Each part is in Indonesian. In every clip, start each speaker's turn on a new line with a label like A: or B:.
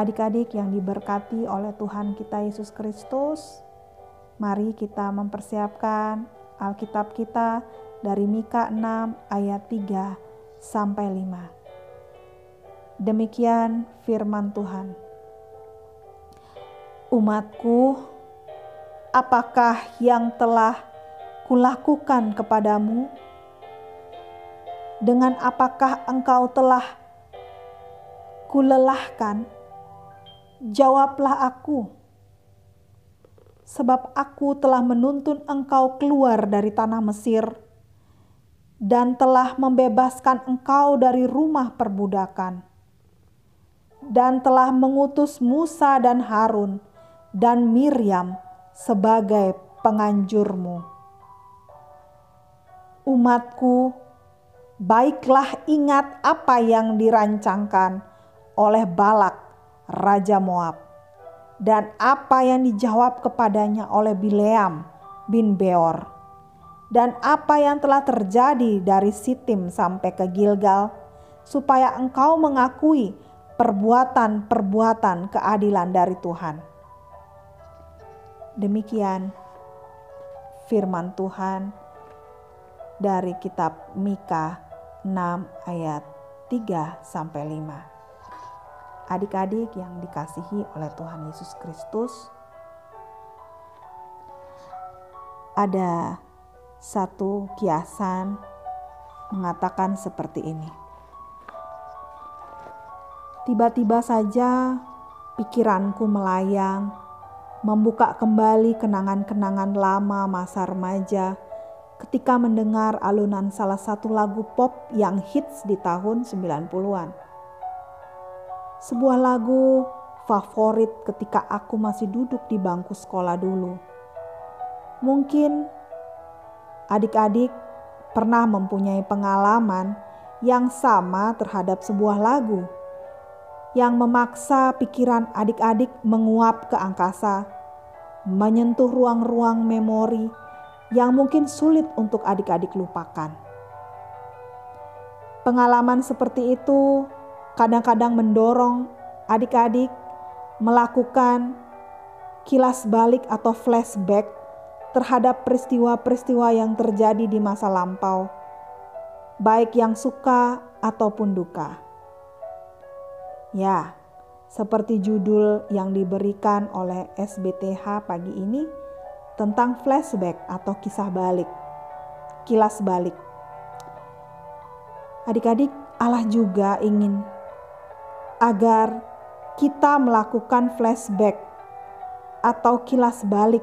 A: Adik-adik yang diberkati oleh Tuhan kita Yesus Kristus, mari kita mempersiapkan Alkitab kita dari Mika 6 ayat 3 sampai 5. Demikian firman Tuhan. Umatku, apakah yang telah kulakukan kepadamu? Dengan apakah engkau telah kulelahkan? Jawablah aku, sebab aku telah menuntun engkau keluar dari tanah Mesir dan telah membebaskan engkau dari rumah perbudakan, dan telah mengutus Musa dan Harun dan Miriam sebagai penganjurmu. Umatku, baiklah ingat apa yang dirancangkan oleh Balak Raja Moab, dan apa yang dijawab kepadanya oleh Bileam bin Beor, dan apa yang telah terjadi dari Sitim sampai ke Gilgal, supaya engkau mengakui perbuatan-perbuatan keadilan dari Tuhan. Demikian firman Tuhan dari kitab Mika 6 ayat 3 sampai 5 adik-adik yang dikasihi oleh Tuhan Yesus Kristus, ada satu kiasan mengatakan seperti ini. Tiba-tiba saja pikiranku melayang, membuka kembali kenangan-kenangan lama masa remaja ketika mendengar alunan salah satu lagu pop yang hits di tahun 90-an sebuah lagu favorit ketika aku masih duduk di bangku sekolah dulu. Mungkin adik-adik pernah mempunyai pengalaman yang sama terhadap sebuah lagu yang memaksa pikiran adik-adik menguap ke angkasa, menyentuh ruang-ruang memori yang mungkin sulit untuk adik-adik lupakan. Pengalaman seperti itu kadang-kadang mendorong adik-adik melakukan kilas balik atau flashback terhadap peristiwa-peristiwa yang terjadi di masa lampau, baik yang suka ataupun duka. Ya, seperti judul yang diberikan oleh SBTH pagi ini tentang flashback atau kisah balik, kilas balik. Adik-adik, Allah juga ingin agar kita melakukan flashback atau kilas balik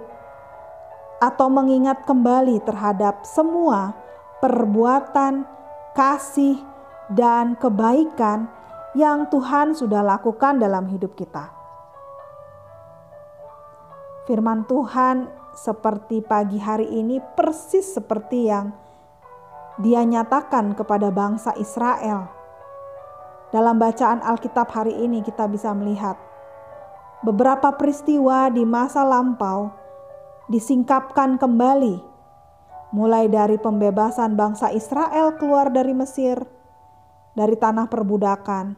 A: atau mengingat kembali terhadap semua perbuatan kasih dan kebaikan yang Tuhan sudah lakukan dalam hidup kita. Firman Tuhan seperti pagi hari ini persis seperti yang dia nyatakan kepada bangsa Israel dalam bacaan Alkitab hari ini kita bisa melihat beberapa peristiwa di masa lampau disingkapkan kembali mulai dari pembebasan bangsa Israel keluar dari Mesir dari tanah perbudakan,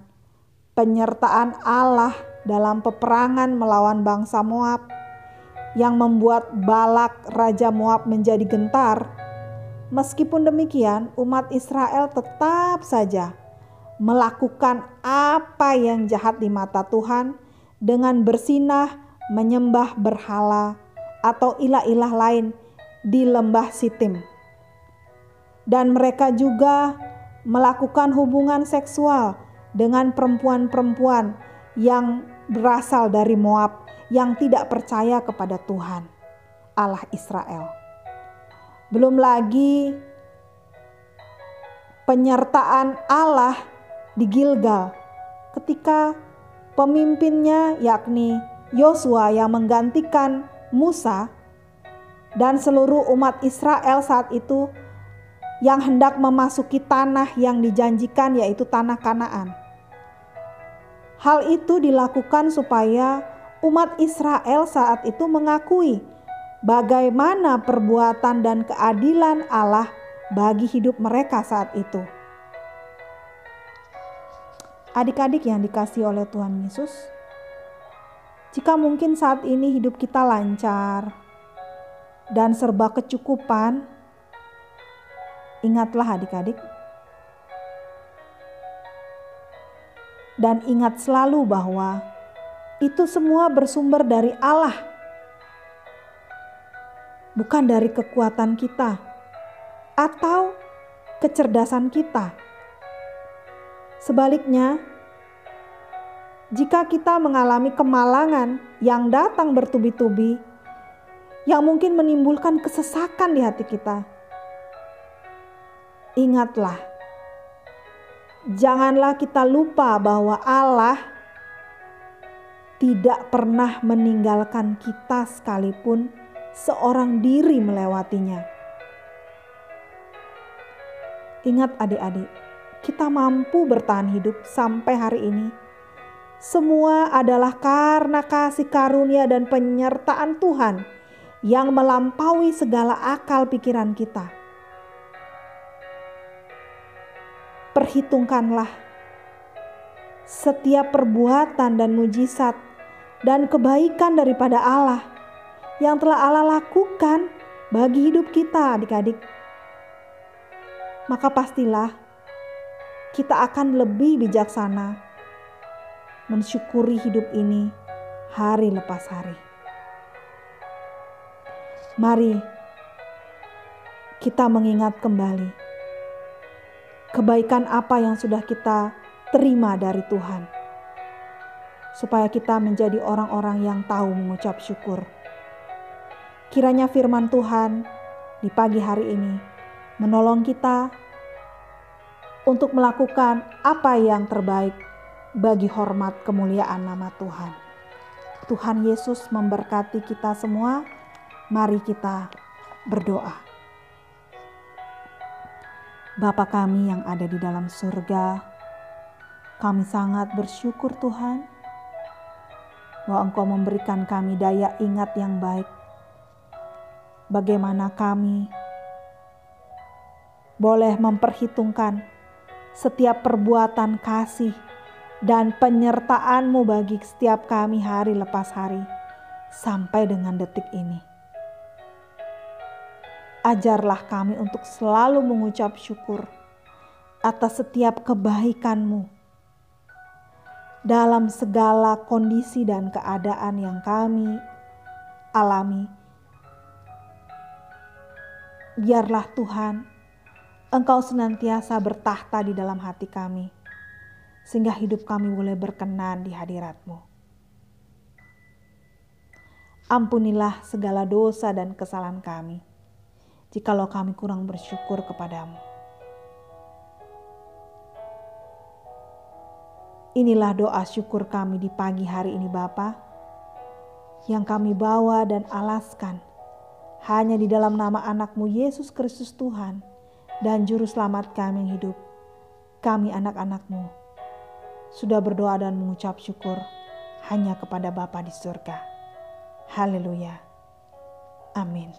A: penyertaan Allah dalam peperangan melawan bangsa Moab yang membuat Balak raja Moab menjadi gentar. Meskipun demikian, umat Israel tetap saja melakukan apa yang jahat di mata Tuhan dengan bersinah menyembah berhala atau ilah-ilah lain di lembah Sitim. Dan mereka juga melakukan hubungan seksual dengan perempuan-perempuan yang berasal dari Moab yang tidak percaya kepada Tuhan, Allah Israel. Belum lagi penyertaan Allah di Gilgal ketika pemimpinnya yakni Yosua yang menggantikan Musa dan seluruh umat Israel saat itu yang hendak memasuki tanah yang dijanjikan yaitu tanah Kanaan. Hal itu dilakukan supaya umat Israel saat itu mengakui bagaimana perbuatan dan keadilan Allah bagi hidup mereka saat itu. Adik-adik yang dikasih oleh Tuhan Yesus, Jika mungkin saat ini hidup kita lancar dan serba kecukupan, ingatlah adik-adik. Dan ingat selalu bahwa itu semua bersumber dari Allah, bukan dari kekuatan kita atau kecerdasan kita. Sebaliknya, jika kita mengalami kemalangan yang datang bertubi-tubi, yang mungkin menimbulkan kesesakan di hati kita, ingatlah, janganlah kita lupa bahwa Allah tidak pernah meninggalkan kita sekalipun seorang diri melewatinya. Ingat adik-adik, kita mampu bertahan hidup sampai hari ini semua adalah karena kasih karunia dan penyertaan Tuhan yang melampaui segala akal pikiran kita. Perhitungkanlah setiap perbuatan dan mujizat dan kebaikan daripada Allah yang telah Allah lakukan bagi hidup kita, adik-adik. Maka pastilah kita akan lebih bijaksana mensyukuri hidup ini hari lepas hari. Mari kita mengingat kembali kebaikan apa yang sudah kita terima dari Tuhan, supaya kita menjadi orang-orang yang tahu mengucap syukur. Kiranya firman Tuhan di pagi hari ini menolong kita untuk melakukan apa yang terbaik bagi hormat kemuliaan nama Tuhan. Tuhan Yesus memberkati kita semua. Mari kita berdoa. Bapa kami yang ada di dalam surga, kami sangat bersyukur Tuhan bahwa Engkau memberikan kami daya ingat yang baik. Bagaimana kami boleh memperhitungkan setiap perbuatan kasih dan penyertaanmu bagi setiap kami hari lepas hari sampai dengan detik ini. Ajarlah kami untuk selalu mengucap syukur atas setiap kebaikanmu dalam segala kondisi dan keadaan yang kami alami. Biarlah Tuhan, Engkau senantiasa bertahta di dalam hati kami sehingga hidup kami boleh berkenan di hadiratmu. Ampunilah segala dosa dan kesalahan kami, jikalau kami kurang bersyukur kepadamu. Inilah doa syukur kami di pagi hari ini Bapa, yang kami bawa dan alaskan hanya di dalam nama anakmu Yesus Kristus Tuhan dan Juru Selamat kami yang hidup, kami anak-anakmu sudah berdoa dan mengucap syukur hanya kepada Bapa di surga. Haleluya. Amin.